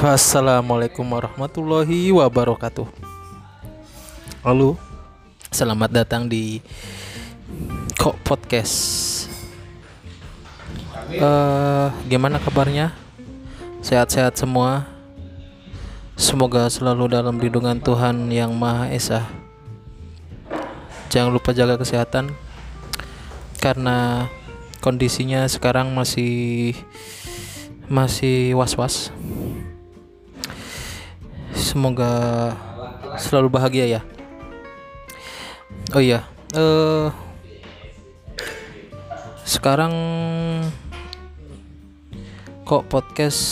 Assalamualaikum warahmatullahi wabarakatuh. Halo, selamat datang di Kok Podcast. Eh, gimana kabarnya? Sehat-sehat semua. Semoga selalu dalam lindungan Tuhan yang Maha Esa. Jangan lupa jaga kesehatan karena kondisinya sekarang masih masih was-was. Semoga selalu bahagia ya. Oh iya, eh sekarang kok podcast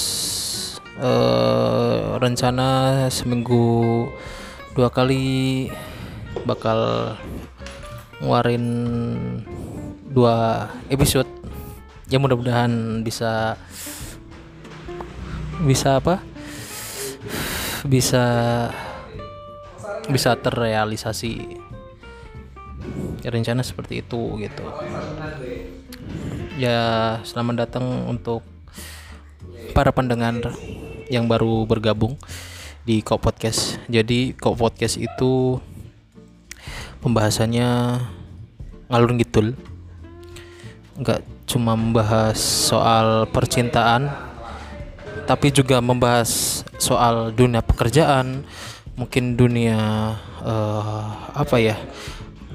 eh rencana seminggu dua kali bakal ngeluarin dua episode ya mudah-mudahan bisa bisa apa bisa bisa terrealisasi rencana seperti itu gitu. Ya selamat datang untuk para pendengar yang baru bergabung di Kok Podcast. Jadi Kok Podcast itu pembahasannya ngalur ngidul. Nggak cuma membahas soal percintaan tapi juga membahas soal dunia pekerjaan mungkin dunia eh, apa ya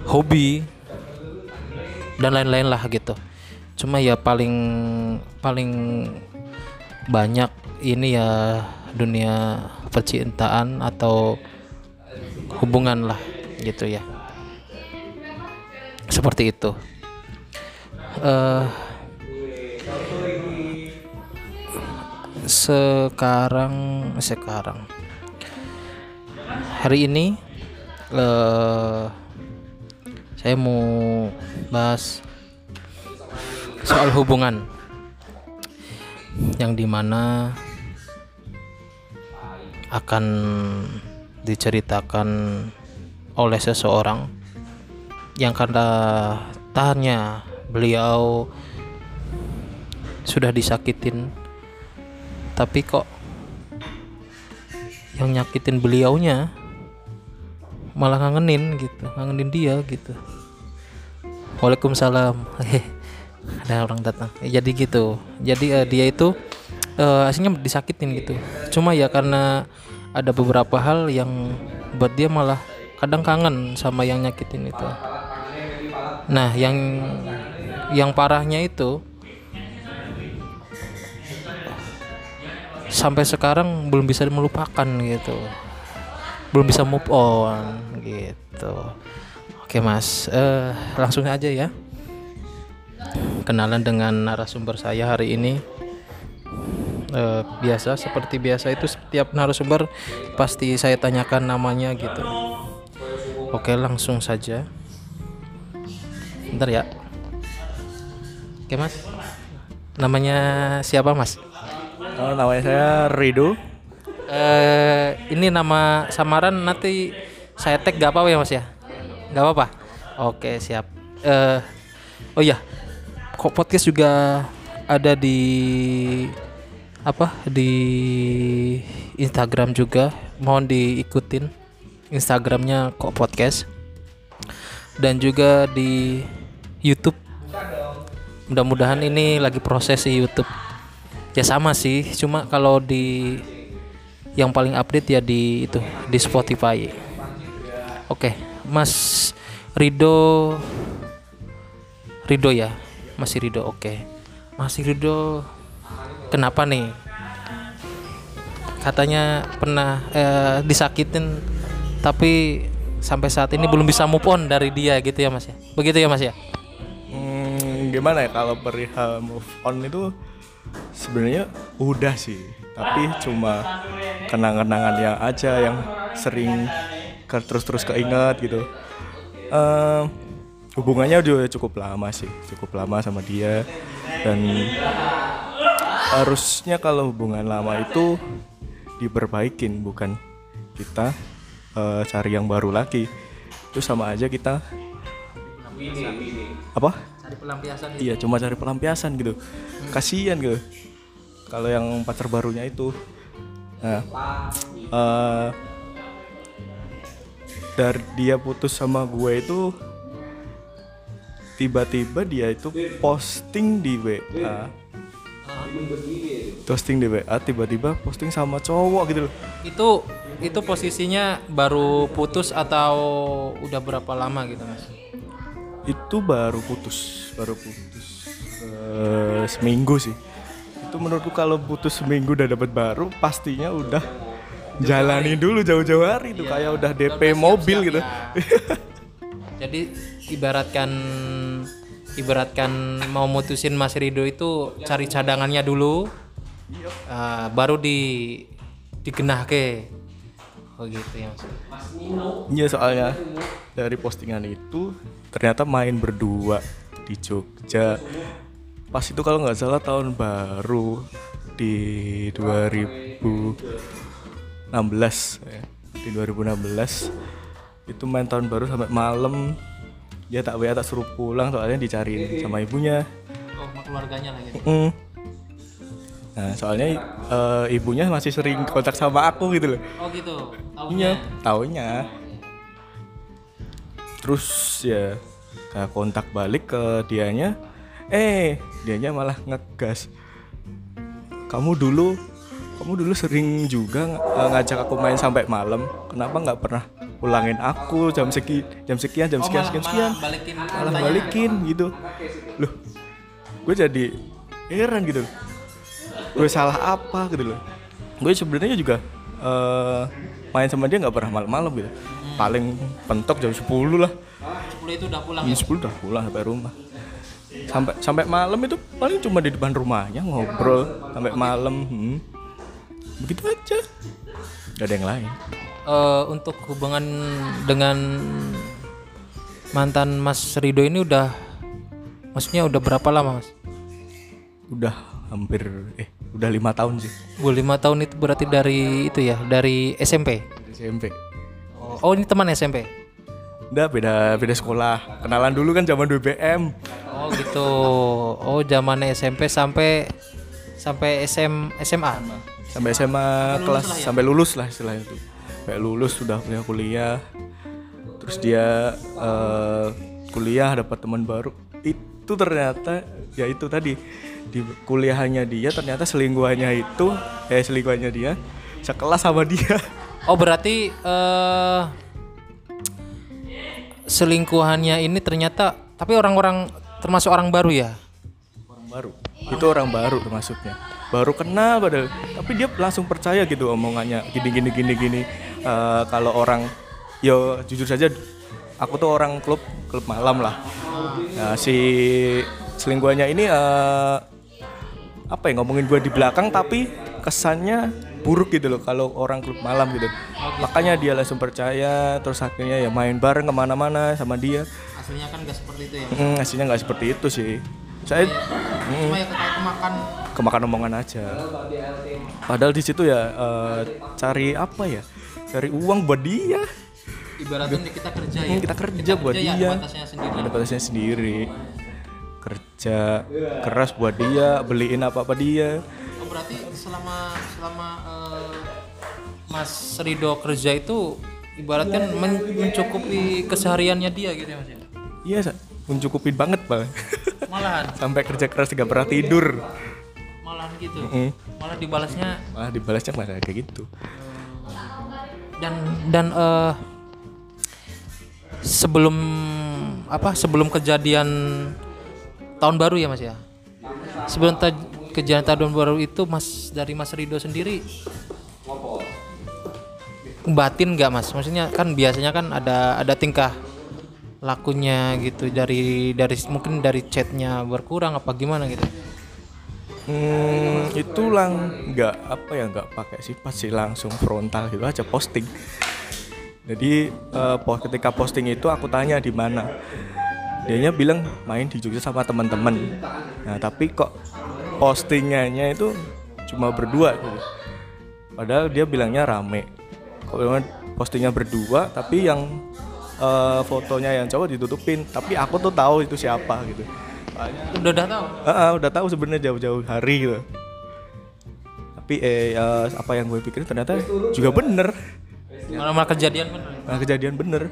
hobi dan lain-lain lah gitu. Cuma ya paling paling banyak ini ya dunia percintaan atau hubungan lah gitu ya. Seperti itu. Eh sekarang sekarang. Hari ini eh saya mau bahas soal hubungan yang di mana akan diceritakan oleh seseorang yang karena tahannya beliau sudah disakitin tapi kok yang nyakitin beliaunya malah ngangenin gitu ngangenin dia gitu. Waalaikumsalam. Ada orang datang. Ya, jadi gitu. Jadi eh, dia itu eh, aslinya disakitin gitu. Cuma ya karena ada beberapa hal yang buat dia malah kadang kangen sama yang nyakitin itu. Nah yang yang parahnya itu sampai sekarang belum bisa melupakan gitu. Belum bisa move on gitu. Oke mas. Eh langsung aja ya. Kenalan dengan narasumber saya hari ini. Eh, biasa seperti biasa itu setiap narasumber pasti saya tanyakan namanya gitu. Oke langsung saja. Bentar ya. Oke mas. Namanya siapa mas Oh, namanya saya Rido. eh ini nama samaran nanti saya tag gak apa-apa ya mas ya? Gak apa-apa? Oke siap. Eh oh iya kok podcast juga ada di apa di Instagram juga. Mohon diikutin Instagramnya kok podcast. Dan juga di YouTube. Mudah-mudahan ini lagi proses di YouTube ya sama sih. Cuma kalau di yang paling update ya di itu di Spotify. Oke Mas Rido. Rido ya? Masih Rido oke. Masih Rido kenapa nih? Katanya pernah eh, disakitin tapi sampai saat ini belum bisa move on dari dia gitu ya Mas ya? Begitu ya Mas ya? Hmm, gimana ya kalau perihal move on itu sebenarnya udah sih, tapi cuma kenang-kenangan yang aja yang sering ke- terus-terus keinget gitu. Ehm, hubungannya udah cukup lama sih, cukup lama sama dia. Dan harusnya kalau hubungan lama itu diperbaikin bukan kita eh, cari yang baru lagi. Itu sama aja kita. Apa cari pelampiasan iya cuma cari pelampiasan gitu. Kasihan gitu. Kalau yang pacar barunya itu nah eh, dari dia putus sama gue itu tiba-tiba dia itu posting di WA posting di WA tiba-tiba posting sama cowok gitu loh. Itu itu posisinya baru putus atau udah berapa lama gitu mas? Itu baru putus baru putus eh, seminggu sih. Itu menurutku kalau putus seminggu udah dapat baru pastinya udah jalani dulu jauh-jauh hari tuh kayak udah DP mobil gitu. Jadi ibaratkan ibaratkan mau mutusin Mas Rido itu cari cadangannya dulu, ah, baru di digenahke. Oh gitu ya mas. Iya soalnya dari postingan itu ternyata main berdua di Jogja pas itu kalau nggak salah tahun baru di 2016 ya. di 2016 itu main tahun baru sampai malam dia tak WA tak suruh pulang soalnya dicariin sama ibunya Oh sama keluarganya lah gitu. Mm. Nah soalnya eh, ibunya masih sering kontak sama aku gitu loh Oh gitu. Iya, taunya. Terus ya saya kontak balik ke dianya. Eh, dianya malah ngegas. Kamu dulu kamu dulu sering juga ng- eh, ngajak aku main sampai malam. Kenapa nggak pernah pulangin aku jam seki jam sekian jam sekian sekian sekian balikin malah balikin gitu loh gue jadi heran gitu gue salah apa gitu loh. Gue sebenarnya juga eh, main sama dia nggak pernah malam-malam gitu. Paling pentok jam 10 lah. 10 itu udah pulang jam 10 udah pulang sampai rumah. Sampai sampai malam itu paling cuma di depan rumahnya ngobrol sampai malam hmm. begitu aja. Gak ada yang lain. Eh, untuk hubungan dengan mantan Mas Rido ini udah maksudnya udah berapa lama Mas? udah hampir eh udah lima tahun sih Bu lima tahun itu berarti dari itu ya dari SMP. dari SMP Oh, oh, ini teman SMP. udah beda beda sekolah kenalan dulu kan zaman BBM Oh gitu. Oh zamannya SMP sampai sampai SM SMA. sampai SMA kelas sampai lulus lah istilahnya itu sampai lulus sudah punya kuliah terus dia eh, kuliah dapat teman baru itu ternyata ya itu tadi di kuliahannya dia ternyata selingkuhannya itu eh selingkuhannya dia sekelas sama dia. Oh berarti eh selingkuhannya ini ternyata tapi orang-orang termasuk orang baru ya? orang baru. Itu orang baru termasuknya. Baru kenal padahal. Tapi dia langsung percaya gitu omongannya. Gini gini gini gini. Eh, kalau orang yo jujur saja aku tuh orang klub klub malam lah. Nah, si selingkuhannya ini eh, apa ya ngomongin gue di belakang tapi kesannya buruk gitu loh kalau orang klub malam gitu makanya dia langsung percaya terus akhirnya ya main bareng ke mana-mana sama dia Aslinya kan gak seperti itu ya. Hmm, hasilnya nggak seperti itu sih saya Cuma ya kemakan kemakan omongan aja. Padahal di situ ya eh, cari apa ya? Cari uang buat dia. ibaratnya kita kerja ya. Hmm, kita kerja buat ya, dia. ada batasnya sendiri. Kerja keras buat dia, beliin apa-apa dia. Oh, berarti selama selama eh, Mas Rido kerja itu ibaratkan men- mencukupi kesehariannya dia gitu ya Mas ya. Iya, Sa. mencukupin banget, Bang. Malahan, Sampai kerja keras gak pernah tidur. malahan gitu. Hmm. Malah dibalasnya Malah dibalasnya malah kayak gitu. dan dan eh sebelum apa sebelum kejadian tahun baru ya mas ya sebelum ta- kejadian tahun baru itu mas dari mas Rido sendiri batin nggak mas maksudnya kan biasanya kan ada ada tingkah lakunya gitu dari dari mungkin dari chatnya berkurang apa gimana gitu Hmm, itu lang nggak apa ya nggak pakai sifat sih langsung frontal gitu aja posting. Jadi po- ketika posting itu aku tanya di mana. Dianya bilang main di Jogja sama teman-teman. Nah tapi kok postingannya itu cuma berdua gitu. Padahal dia bilangnya rame. Kok postingnya berdua tapi yang eh, fotonya yang cowok ditutupin. Tapi aku tuh tahu itu siapa gitu. Udah udah tahu Ah, ah, udah tahu sebenarnya jauh-jauh hari gitu. tapi eh eh, apa yang gue pikirin ternyata juga bener malah malah kejadian bener nah, kejadian bener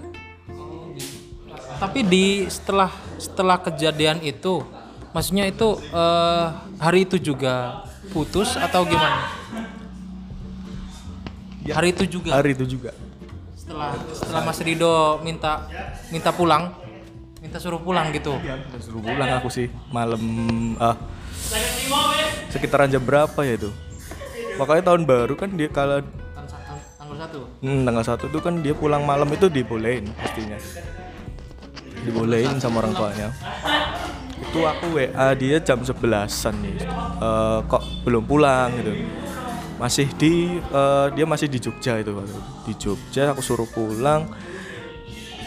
tapi di setelah setelah kejadian itu maksudnya itu eh, hari itu juga putus atau gimana? Hari itu juga. Hari itu juga. Setelah setelah Mas Rido minta minta pulang minta suruh pulang gitu. Dan suruh pulang aku sih malam ah sekitaran jam berapa ya itu? Makanya tahun baru kan dia kalau Tang- tang- tanggal satu? Hmm, tanggal satu itu kan dia pulang malam itu dibolehin pastinya dibolehin sama orang tuanya. Itu aku WA dia jam 11an nih. Eh, kok belum pulang gitu. Masih di eh, dia masih di Jogja itu di Jogja aku suruh pulang.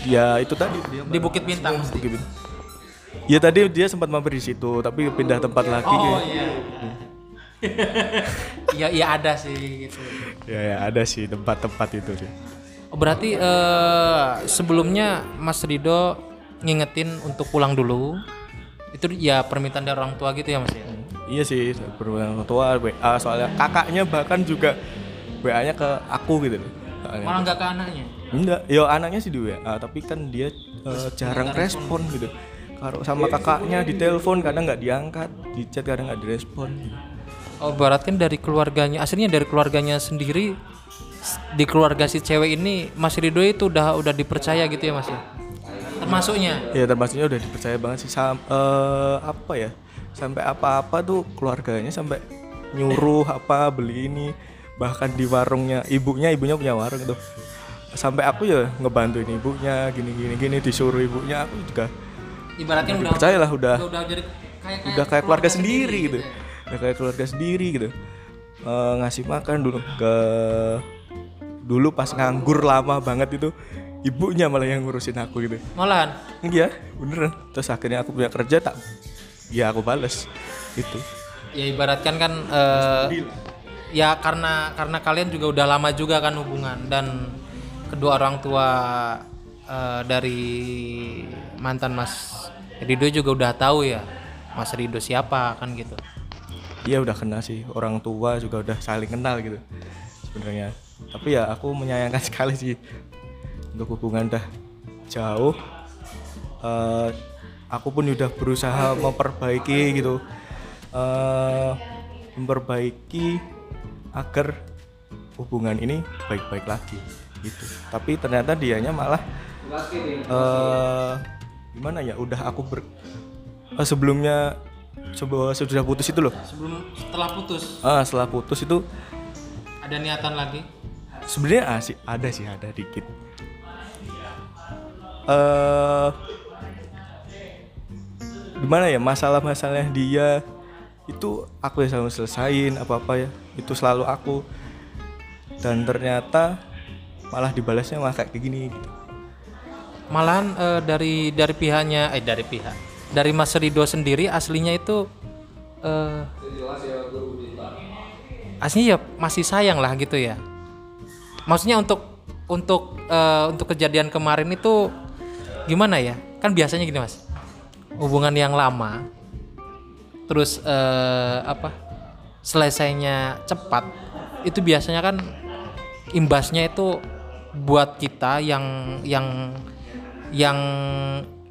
Ya itu tadi. Dia di Bukit Bintang Bukit Bintang. Ya tadi dia sempat mampir di situ, tapi pindah tempat lagi. oh kayak- iya. Iya iya ada sih gitu. Ya, ya ada sih tempat-tempat itu sih. Oh, berarti eh, sebelumnya Mas Rido ngingetin untuk pulang dulu. Itu ya permintaan dari orang tua gitu ya Mas ya? Iya sih, berulang tua WA soalnya kakaknya bahkan juga WA-nya ke aku gitu loh. Malah nggak ke anaknya? Enggak, yo anaknya sih di WA, tapi kan dia eh, jarang respon gitu. Kalau sama kakaknya di telepon kadang nggak diangkat, di chat kadang nggak direspon. Oh berarti kan dari keluarganya aslinya dari keluarganya sendiri di keluarga si cewek ini Mas Rido itu udah udah dipercaya gitu ya Mas ya termasuknya? Ya termasuknya udah dipercaya banget sih. Sam eh, apa ya? Sampai apa-apa tuh keluarganya sampai nyuruh apa beli ini. Bahkan di warungnya ibunya ibunya punya warung tuh. Sampai aku ya ngebantuin ibunya gini gini gini disuruh ibunya aku juga ibaratnya udah percaya lah udah. udah, udah jadi kayak, kayak udah kayak keluarga sendiri gitu. ya. udah kayak keluarga sendiri gitu. Eh, ngasih makan dulu ke dulu pas nganggur lama banget itu ibunya malah yang ngurusin aku gitu malahan Iya, beneran. Terus akhirnya aku punya kerja tak, ya aku bales gitu. ya ibaratkan kan eh, ya karena karena kalian juga udah lama juga kan hubungan dan kedua orang tua eh, dari mantan Mas Rido juga udah tahu ya Mas Rido siapa kan gitu Iya udah kenal sih, orang tua juga udah saling kenal gitu sebenarnya. Tapi ya aku menyayangkan sekali sih untuk hubungan udah jauh. Eh, aku pun udah berusaha memperbaiki gitu, Eh, memperbaiki agar hubungan ini baik-baik lagi gitu. Tapi ternyata dianya malah eh gimana ya? Udah aku ber eh, sebelumnya sebuah sudah putus itu loh. sebelum setelah putus Ah, setelah putus itu ada niatan lagi sebenarnya asik ada sih ada dikit. Eh gimana ya masalah-masalah dia itu aku yang selalu selesain apa-apa ya. Itu selalu aku. Dan ternyata malah dibalasnya malah kayak gini gitu. malahan eh, dari dari pihaknya eh dari pihak dari Mas Rido sendiri aslinya itu eh aslinya ya masih sayang lah gitu ya. Maksudnya untuk untuk eh, untuk kejadian kemarin itu gimana ya? Kan biasanya gini mas. Hubungan yang lama terus eh, apa selesainya cepat itu biasanya kan imbasnya itu buat kita yang yang yang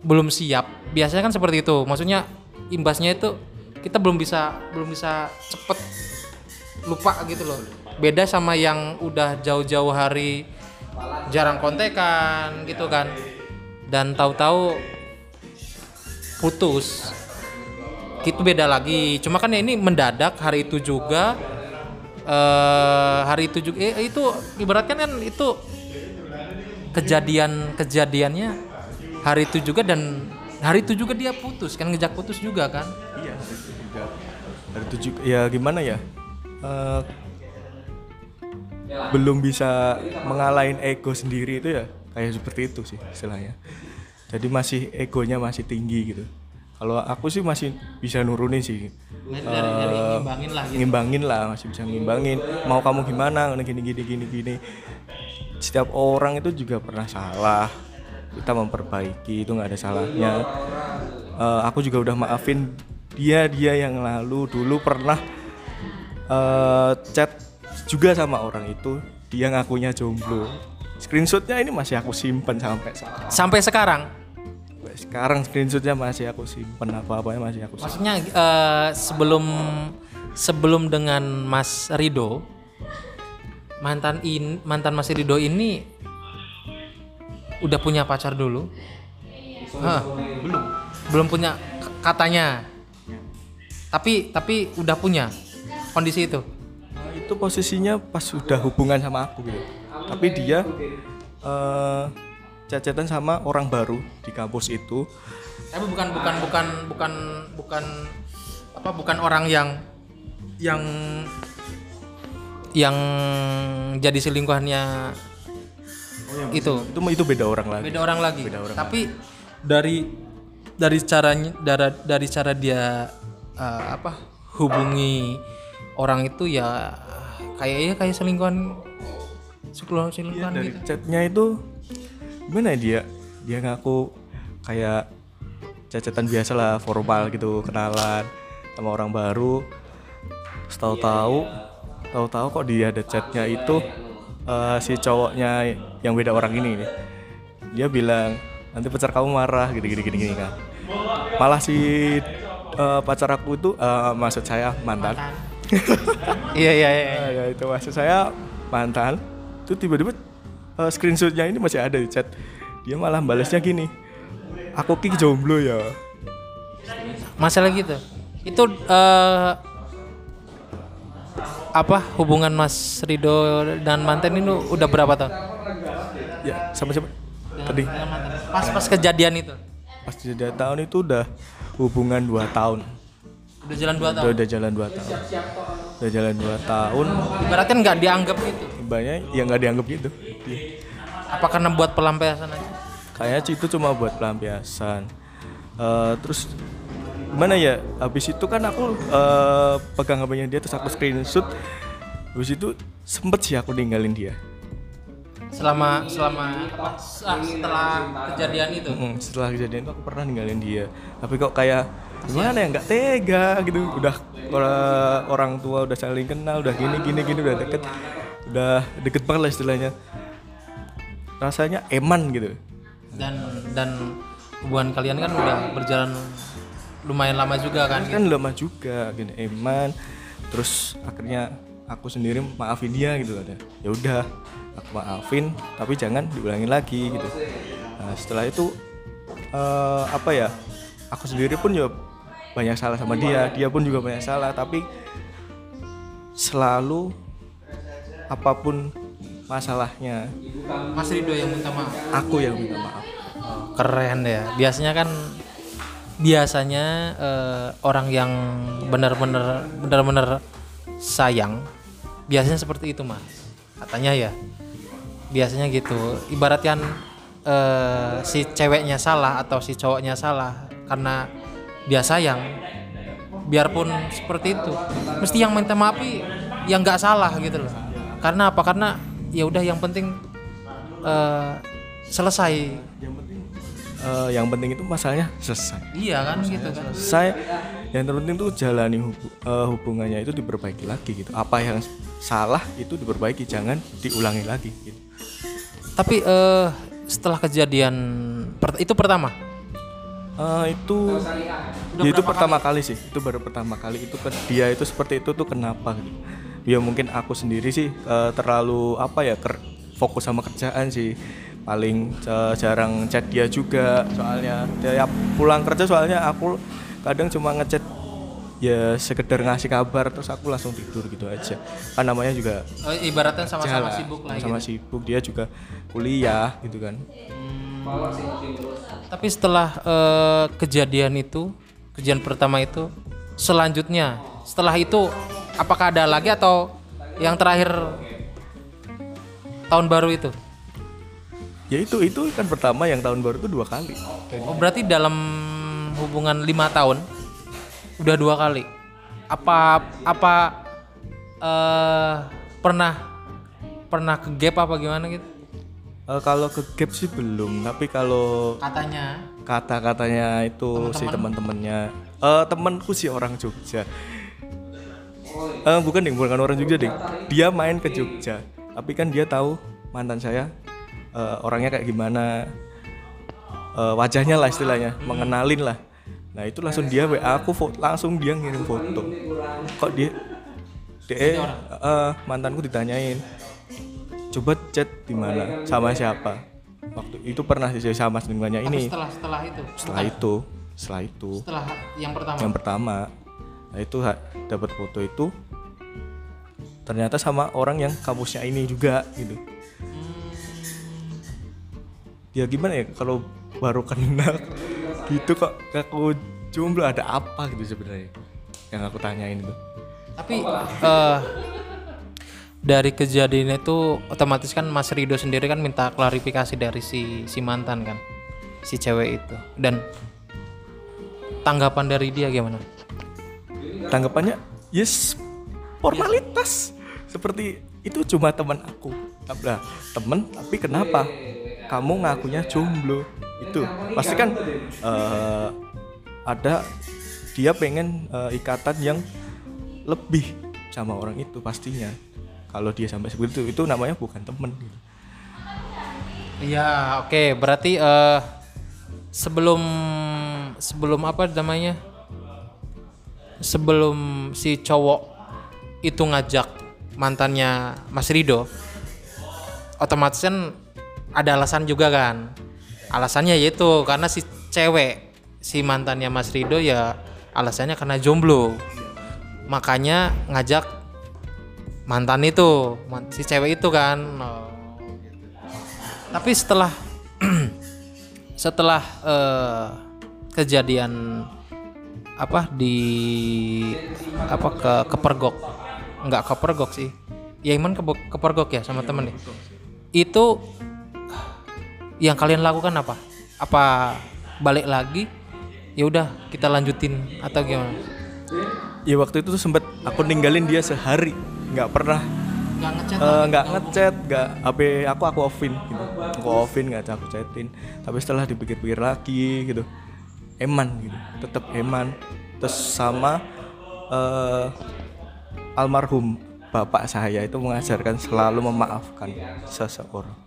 belum siap. Biasanya kan seperti itu. Maksudnya imbasnya itu kita belum bisa belum bisa cepet lupa gitu loh. Beda sama yang udah jauh-jauh hari jarang kontekan gitu kan dan tahu-tahu putus itu beda lagi cuma kan ya ini mendadak hari itu juga eh hari itu juga eh, itu ibaratkan kan itu kejadian kejadiannya hari itu juga dan hari itu juga dia putus kan ngejak putus juga kan Iya, hari itu juga. Hari itu juga ya gimana ya? Eh, belum bisa mengalahin ego sendiri itu ya kayak seperti itu sih istilahnya. Jadi masih egonya masih tinggi gitu. Kalau aku sih masih bisa nurunin sih. dari, dari ngimbangin lah gitu Ngimbangin lah, masih bisa ngimbangin. Mau kamu gimana? Gini gini gini gini. Setiap orang itu juga pernah salah. Kita memperbaiki itu nggak ada salahnya. Eh, aku juga udah maafin dia dia yang lalu dulu pernah eh, chat juga sama orang itu dia ngakunya jomblo screenshotnya ini masih aku simpen sampai sekarang Sampai sekarang. Sampai sekarang screenshotnya masih aku simpen apa apanya masih aku simpen Maksudnya eh, sebelum sebelum dengan Mas Rido mantan in mantan Mas Rido ini udah punya pacar dulu? Hah, belum. Belum punya katanya. Tapi tapi udah punya kondisi itu. Nah, itu posisinya pas udah hubungan sama aku gitu tapi dia eh cecetan sama orang baru di kampus itu. Tapi bukan bukan bukan bukan bukan apa bukan orang yang yang yang jadi selingkuhannya itu. itu itu beda orang lagi. Beda orang lagi. Beda orang Tapi dari dari caranya dari dari cara dia eh, apa hubungi orang itu ya kayaknya kayak selingkuhan selingkuhan selingkuhan dari gitu. chatnya itu gimana ya dia? Dia ngaku kayak cecetan biasa lah formal gitu kenalan sama orang baru. Tahu tahu tahu tahu kok dia ada chatnya itu eh, si cowoknya yang beda orang ini nih. Dia bilang nanti pacar kamu marah gini gini gini gini kan. Malah si eh, pacar aku itu eh, maksud saya mantan. Iya iya iya. Ah, ya itu maksud saya mantan itu tiba-tiba eh, screenshotnya ini masih ada di chat. Dia malah balasnya gini aku ki jomblo ya. Masalah gitu. Itu eh, apa hubungan Mas Rido dan mantan ini udah berapa tahun? ya sama siapa? Tadi. Pas pas kejadian itu? Pas jeda tahun itu udah hubungan 2 tahun. Udah jalan dua udah, tahun. udah jalan 2 tahun. Udah jalan 2 tahun. Ibaratnya nggak dianggap gitu. Banyak yang nggak dianggap gitu. Apa karena buat pelampiasan aja? kayaknya itu cuma buat pelampiasan. Eh, terus gimana ya habis itu kan aku eh, pegang HP-nya dia terus aku screenshot. Habis itu sempet sih aku ninggalin dia. Selama selama apa, ah, setelah kejadian itu. Mm, setelah kejadian itu aku pernah ninggalin dia. Tapi kok kayak gimana ya nggak tega gitu. Udah orang, orang tua udah saling kenal udah gini gini gini udah deket udah deket banget lah istilahnya. Rasanya eman gitu. Dan dan hubungan kalian kan udah berjalan lumayan lama juga kan? kan lama juga gini eman. Terus akhirnya aku sendiri maafin dia gitu ada ya udah aku maafin tapi jangan diulangin lagi gitu. Nah, setelah itu eh, apa ya aku sendiri pun ya banyak salah sama dia. Dia pun juga banyak salah tapi selalu apa pun masalahnya. Mas Rido yang minta maaf. aku yang minta maaf. Keren ya. Biasanya kan biasanya eh, orang yang benar-benar benar-benar sayang biasanya seperti itu mas. Katanya ya. Biasanya gitu. Ibaratkan eh, si ceweknya salah atau si cowoknya salah karena dia sayang biarpun seperti itu. Mesti yang minta maaf yang nggak salah gitu loh karena apa? Karena ya udah yang penting eh, selesai. Yang penting eh, yang penting itu masalahnya selesai. Iya kan gitu kan. saya yang terpenting tuh jalani hubu- eh, hubungannya itu diperbaiki lagi gitu. Apa yang salah itu diperbaiki jangan diulangi lagi gitu. Tapi eh setelah kejadian per- itu pertama. Eh, itu ya? Itu pertama kali sih. Itu baru pertama kali. Itu ke dia itu seperti itu tuh kenapa gitu ya mungkin aku sendiri sih eh, terlalu apa ya ker- fokus sama kerjaan sih. Paling eh, jarang chat dia juga soalnya tiap pulang kerja soalnya aku kadang cuma ngechat ya sekedar ngasih kabar terus aku langsung tidur gitu aja. Kan namanya juga Eh, ibaratnya sama-sama sibuk lah sama gitu. sibuk. Dia juga kuliah gitu kan. Tapi setelah eh, kejadian itu, kejadian pertama itu, selanjutnya setelah itu apakah ada lagi atau yang terakhir tahun baru itu? ya itu itu kan pertama yang tahun baru itu dua kali Oh berarti dalam hubungan lima tahun udah dua kali. Apa apa eh pernah pernah ke gap apa gimana gitu? Eh, kalau ke gap sih belum tapi kalau Katanya kata-katanya itu si teman-temannya eh temanku sih orang Jogja Eh, bukan ding. Bukan orang Jogja ding. Dia main ke Jogja. Tapi kan dia tahu mantan saya eh, orangnya kayak gimana. Eh, wajahnya lah istilahnya. Mengenalin lah. Nah itu langsung dia WA aku fo- langsung dia ngirim foto. Kok dia dia eh, mantanku ditanyain coba chat di mana? Sama siapa? Waktu itu pernah sih sama sebenarnya ini. Setelah setelah itu? Setelah itu. Setelah itu. Setelah yang pertama? Yang pertama nah itu dapat foto itu ternyata sama orang yang kampusnya ini juga gitu. Ya gimana ya kalau baru kenal gitu kok aku jomblo ada apa gitu sebenarnya yang aku tanyain itu? Tapi eh, dari kejadian itu otomatis kan Mas Rido sendiri kan minta klarifikasi dari si si mantan kan si cewek itu. Dan tanggapan dari dia gimana tanggapannya yes formalitas seperti itu cuma teman aku lah temen tapi kenapa kamu ngakunya jomblo itu pasti kan eh, ada dia pengen eh, ikatan yang lebih sama orang itu pastinya kalau dia sampai seperti itu itu namanya bukan temen gitu. Iya, oke. Berarti eh sebelum sebelum apa namanya? Sebelum si cowok itu ngajak mantannya Mas Rido, otomatis kan ada alasan juga kan. Alasannya yaitu karena si cewek si mantannya Mas Rido ya alasannya karena jomblo. Makanya ngajak mantan itu, si cewek itu kan. Tapi setelah setelah eh, kejadian apa di apa ke kepergok nggak kepergok sih. Ya Iman ke kepergok ya sama temen ya? Itu yang kalian lakukan apa? Apa balik lagi ya udah kita lanjutin atau gimana? Ya waktu itu tuh sempet aku ninggalin dia sehari. Nggak pernah nggak ngechat Eh, nggak ngechat nggak HP aku aku offin gitu. Aku offin nggak aku chatin. Tapi setelah dipikir-pikir lagi gitu eman gitu tetap eman terus sama eh, almarhum bapak saya itu mengajarkan selalu memaafkan seseorang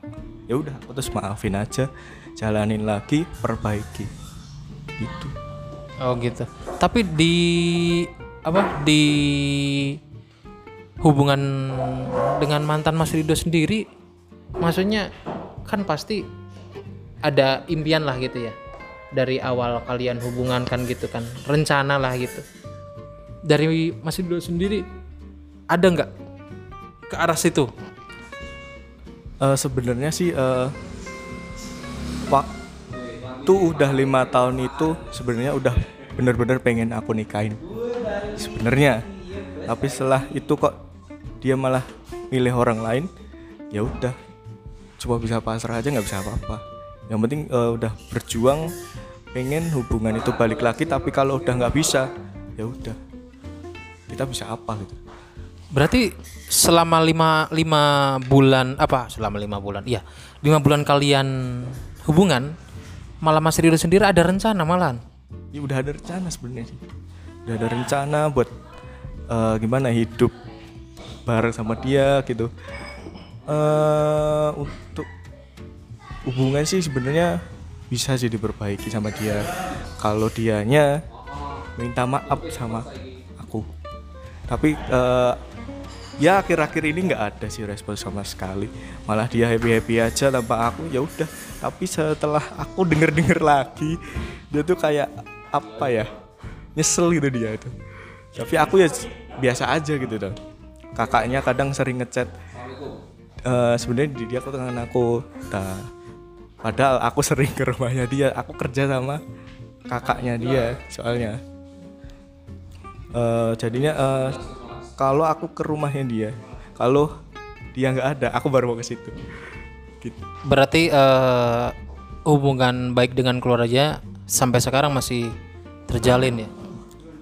ya udah aku terus maafin aja jalanin lagi perbaiki gitu Oh gitu. Tapi di apa di hubungan dengan mantan Mas Rido sendiri, maksudnya kan pasti ada impian lah gitu ya. Dari awal kalian hubungan kan gitu kan, rencana lah gitu. Dari Mas Rido sendiri ada nggak ke arah situ? Eh, sebenarnya sih eh, waktu udah lima tahun itu sebenarnya udah bener-bener pengen aku nikahin sebenarnya tapi setelah itu kok dia malah milih orang lain ya udah coba bisa pasrah aja nggak bisa apa-apa yang penting eh, udah berjuang pengen hubungan itu balik lagi tapi kalau udah nggak bisa ya udah. Kita bisa apa gitu? Berarti selama lima, lima bulan apa? Selama lima bulan iya. Lima bulan kalian hubungan malah Mas Rido sendiri ada rencana malahan? Ya udah ada rencana sebenarnya sih. Udah ada rencana buat eh, gimana hidup bareng sama dia gitu. Eh untuk hubungan sih sebenarnya bisa sih diperbaiki sama dia. Kalau dianya minta maaf sama aku. Tapi eh, ya akhir-akhir ini nggak ada sih respon sama sekali. Malah dia happy happy aja tanpa aku ya udah. Tapi setelah aku denger denger lagi dia tuh kayak apa ya nyesel gitu dia itu. Tapi aku ya biasa aja gitu dong kakaknya kadang sering ngechat Eh, sebenarnya di- dia aku dengan aku nah, padahal aku sering ke rumahnya dia aku kerja sama kakaknya dia soalnya. Eh, jadinya eh, kalau aku ke rumahnya dia kalau dia nggak ada aku baru mau ke situ. Gitu. berarti eh, hubungan baik dengan keluarga sampai sekarang masih terjalin ya?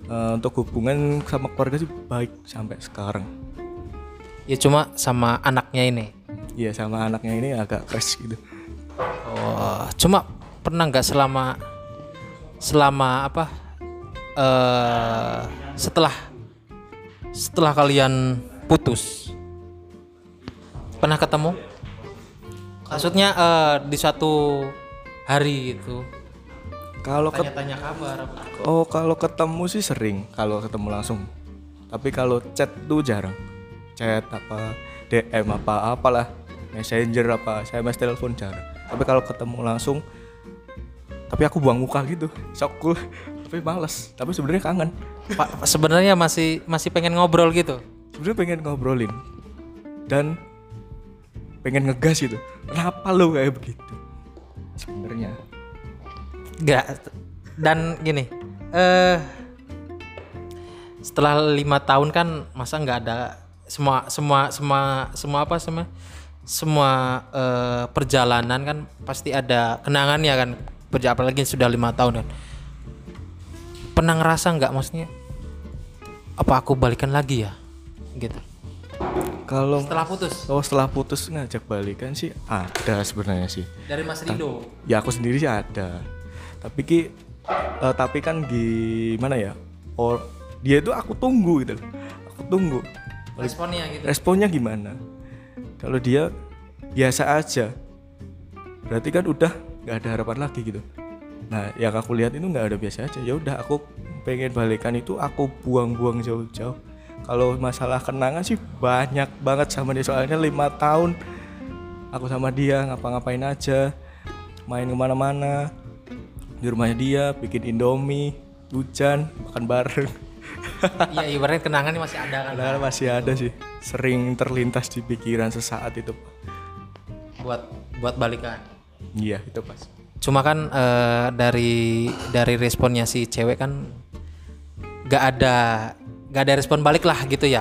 Eh, untuk hubungan sama keluarga sih baik sampai sekarang. Ya cuma sama anaknya ini? Iya sama anaknya ini agak crash gitu oh cuma pernah nggak selama selama apa eh setelah setelah kalian putus pernah ketemu maksudnya eh, di suatu hari gitu Kalau tanya-tanya kabar oh kalau ketemu sih sering kalau ketemu langsung. Tapi kalau chat tuh jarang. Chat apa DM apa apalah messenger apa SMS telepon jarang. Tapi kalau ketemu langsung tapi aku buang muka gitu. Sok cool. Tapi males. Tapi sebenarnya kangen. Pak sebenarnya masih masih pengen ngobrol gitu Sebenarnya pengen ngobrolin dan pengen ngegas gitu. Kenapa lo kayak begitu? Sebenarnya. Enggak. Dan gini, eh setelah lima tahun kan masa nggak ada semua semua semua semua apa semua semua eh, perjalanan kan pasti ada kenangannya kan Perja- apalagi sudah lima tahun kan. Pernah ngerasa nggak maksudnya apa aku balikan lagi ya? Gitu. Kalau setelah putus? Oh setelah putus ngajak balikan sih ada sebenarnya sih. dari Mas Rido? Ya aku sendiri sih ada. Tapi ki eh, tapi kan gimana ya? Or dia itu aku tunggu gitu aku tunggu. Responnya gitu? Responnya gimana kalau dia biasa aja berarti kan udah nggak ada harapan lagi gitu. Nah yang aku lihat itu nggak ada biasa aja. Ya udah aku pengen balikan itu aku buang-buang jauh-jauh. Kalau masalah kenangan sih banyak banget sama dia. Soalnya lima tahun aku sama dia ngapa-ngapain aja main ke mana-mana di rumahnya dia bikin indomie hujan makan bareng iya ibaratnya kenangannya masih ada kan? Kenangan masih ada sih. Sering terlintas di pikiran sesaat itu Pak. buat buat balikan? Iya itu pas cuma kan eh, dari dari responnya si cewek kan nggak ada nggak ada respon balik lah gitu ya?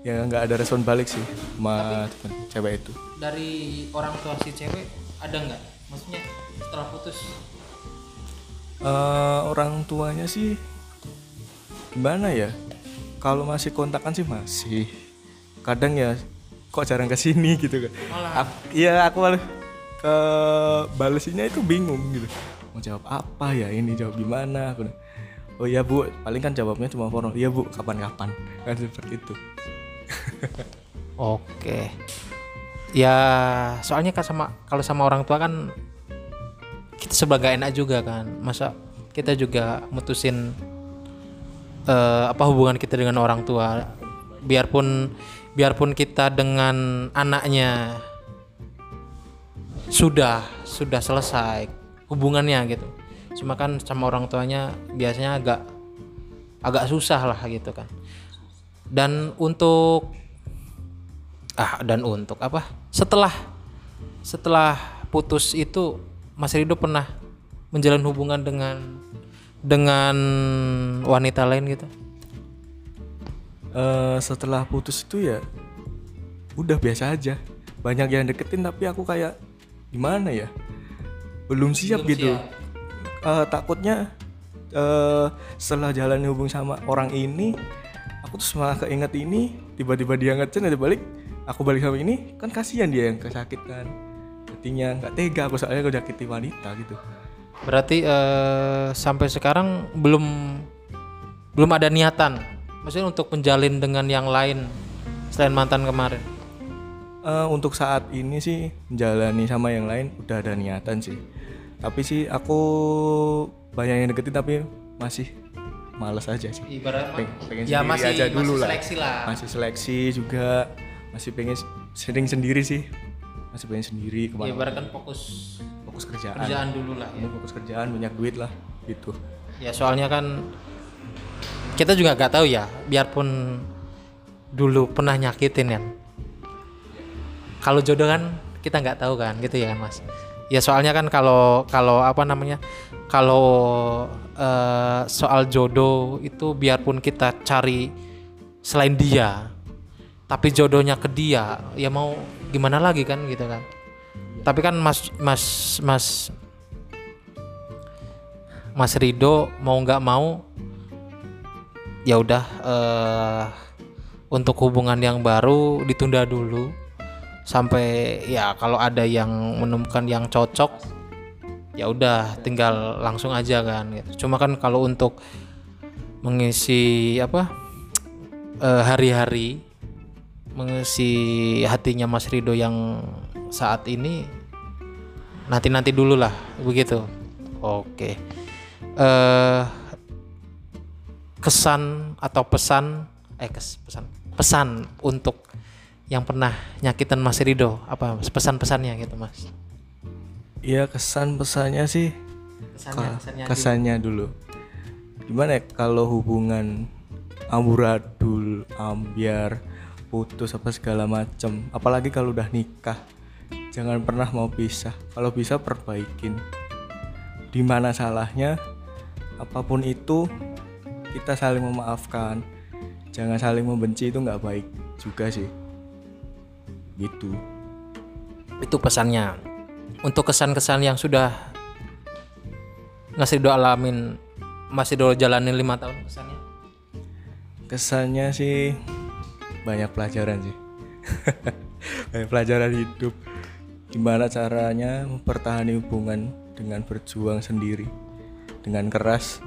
Ya nggak ada respon balik sih sama temen cewek itu. dari orang tua si cewek ada nggak? Maksudnya setelah putus? Eh, orang tuanya sih gimana ya? Kalau masih kontakan sih masih. Kadang ya kok jarang ke sini gitu kan. Iya aku malah ke balesinya itu bingung gitu. Mau jawab apa ya ini jawab gimana? Aku oh iya bu. Paling kan jawabnya cuma formal iya bu kapan-kapan. Kan seperti itu. Oke. Ya soalnya kan sama kalau sama orang tua kan kita sebagai enak juga kan. Masa kita juga mutusin eh, apa hubungan kita dengan orang tua? Biarpun biarpun kita dengan anaknya sudah sudah selesai hubungannya gitu. Cuma kan sama orang tuanya biasanya agak agak susah lah gitu kan. Dan untuk ah dan untuk apa? Setelah setelah putus itu Mas Rido pernah menjalin hubungan dengan dengan wanita lain gitu? Eh, setelah putus itu ya udah biasa aja. Banyak yang deketin tapi aku kayak gimana ya? Belum siap gitu. Eh, takutnya eh setelah jalan hubung sama orang ini aku tuh malah keinget ini tiba-tiba dia ngecen ada balik aku balik sama ini kan kasihan dia yang kesakit kan hatinya nggak tega aku soalnya aku jakiti wanita gitu berarti eh, sampai sekarang belum belum ada niatan maksudnya untuk menjalin dengan yang lain selain mantan kemarin? Eh, untuk saat ini sih menjalani sama yang lain udah ada niatan sih. Tapi sih aku banyak yang deketin tapi masih males aja sih. Ibarat Peng- pengen ya sendiri masih aja dulu masih lah. seleksi lah. Masih seleksi juga masih pengen sering sendiri sih. Masih pengen sendiri ke mana ibarat kan fokus fokus kerjaan. Kerjaan dulu lah ya. Ini fokus kerjaan banyak duit lah gitu. Ya soalnya kan kita juga gak tahu ya biarpun dulu pernah nyakitin kan. Kalau jodoh kan kita nggak tahu kan gitu ya kan mas. Ya soalnya kan kalau kalau apa namanya kalau eh, soal jodoh itu biarpun kita cari selain dia tapi jodohnya ke dia ya mau gimana lagi kan gitu kan tapi kan mas mas mas Mas Rido mau nggak mau ya udah eh, untuk hubungan yang baru ditunda dulu sampai ya kalau ada yang menemukan yang cocok ya udah tinggal langsung aja kan gitu. Cuma kan kalau untuk mengisi apa eh, hari-hari mengisi hatinya Mas Rido yang saat ini nanti nanti dulu lah begitu. Oke. Eh kesan atau pesan eh kes, pesan pesan untuk yang pernah nyakitan Mas Rido apa Mas? pesan-pesannya gitu Mas. Iya kesan pesannya sih kesannya Ka- kesannya kesannya dulu. Gimana ya kalau hubungan amburadul ambiar putus apa segala macem apalagi kalau udah nikah jangan pernah mau pisah. Kalau bisa perbaikin. Di mana salahnya apa pun itu kita saling memaafkan. Jangan saling membenci itu nggak baik juga sih. Gitu. Itu pesannya. Untuk kesan-kesan yang sudah Mas Rido alamin Mas Rido jalanin lima tahun kesannya? Kesannya sih banyak pelajaran sih. Banyak pelajaran hidup gimana caranya mempertahankan hubungan dengan berjuang sendiri dengan keras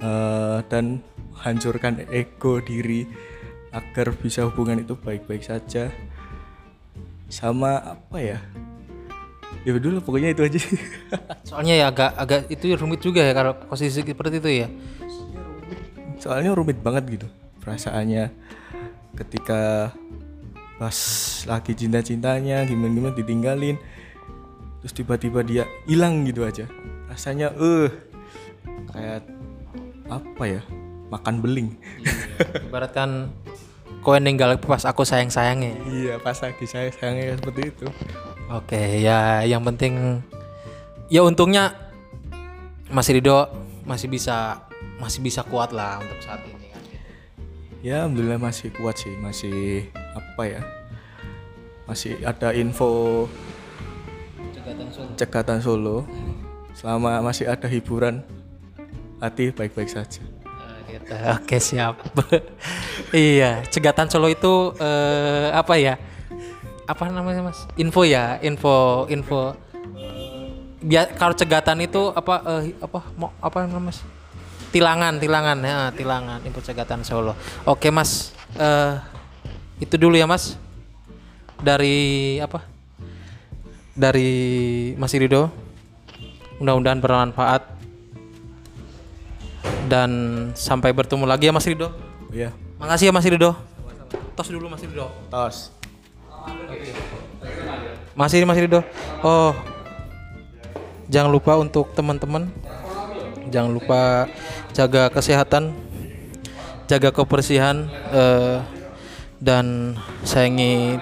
eh, dan hancurkan ego diri agar bisa hubungan itu baik-baik saja? Sama apa ya? Ya dulu pokoknya itu aja. Soalnya ya agak agak itu rumit juga ya kalau posisi seperti itu ya. Soalnya rumit banget gitu perasaannya ketika pas lagi cinta-cintanya gimana-gimana ditinggalin. Terus tiba-tiba dia hilang gitu aja. Rasanya eh kayak apa ya? Makan beling. Ibaratkan kau ninggal pas aku sayang sayangnya iya pas lagi saya sayangnya seperti itu. Oke ya yang penting ya untungnya Mas Rido masih bisa masih bisa kuat lah untuk saat ini kan. Ya alhamdulillah masih kuat sih masih apa ya masih ada info cegatan Solo cekatan Solo selama masih ada hiburan hati baik-baik saja Ah, gitu. Oke siap. iya, cegatan Solo itu eh, apa ya? Apa namanya mas? Info ya, info, info. Biar kalau cegatan itu apa? eh, apa? Mau apa namanya mas? Tilangan, tilangan ya, tilangan. Info cegatan Solo. Oke mas, eh itu dulu ya mas. Dari apa? Dari Mas Rido. Mudah-mudahan bermanfaat dan sampai bertemu lagi ya Mas Rido. ya Makasih ya Mas Rido. Tos dulu Mas Rido. tos Masih Mas Rido. Oh. Jangan lupa untuk teman-teman jangan lupa jaga kesehatan, jaga kebersihan eh, dan sayangi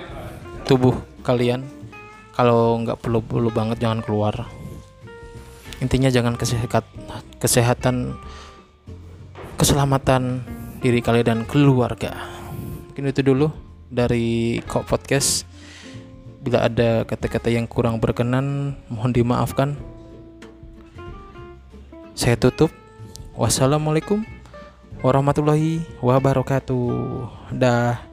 tubuh kalian. Kalau nggak perlu perlu banget jangan keluar. Intinya jangan kesehat kesehatan keselamatan diri kalian dan keluarga. Mungkin itu dulu dari Kok Podcast. Bila ada kata-kata yang kurang berkenan, mohon dimaafkan. Saya tutup. Wassalamualaikum warahmatullahi wabarakatuh. Dah.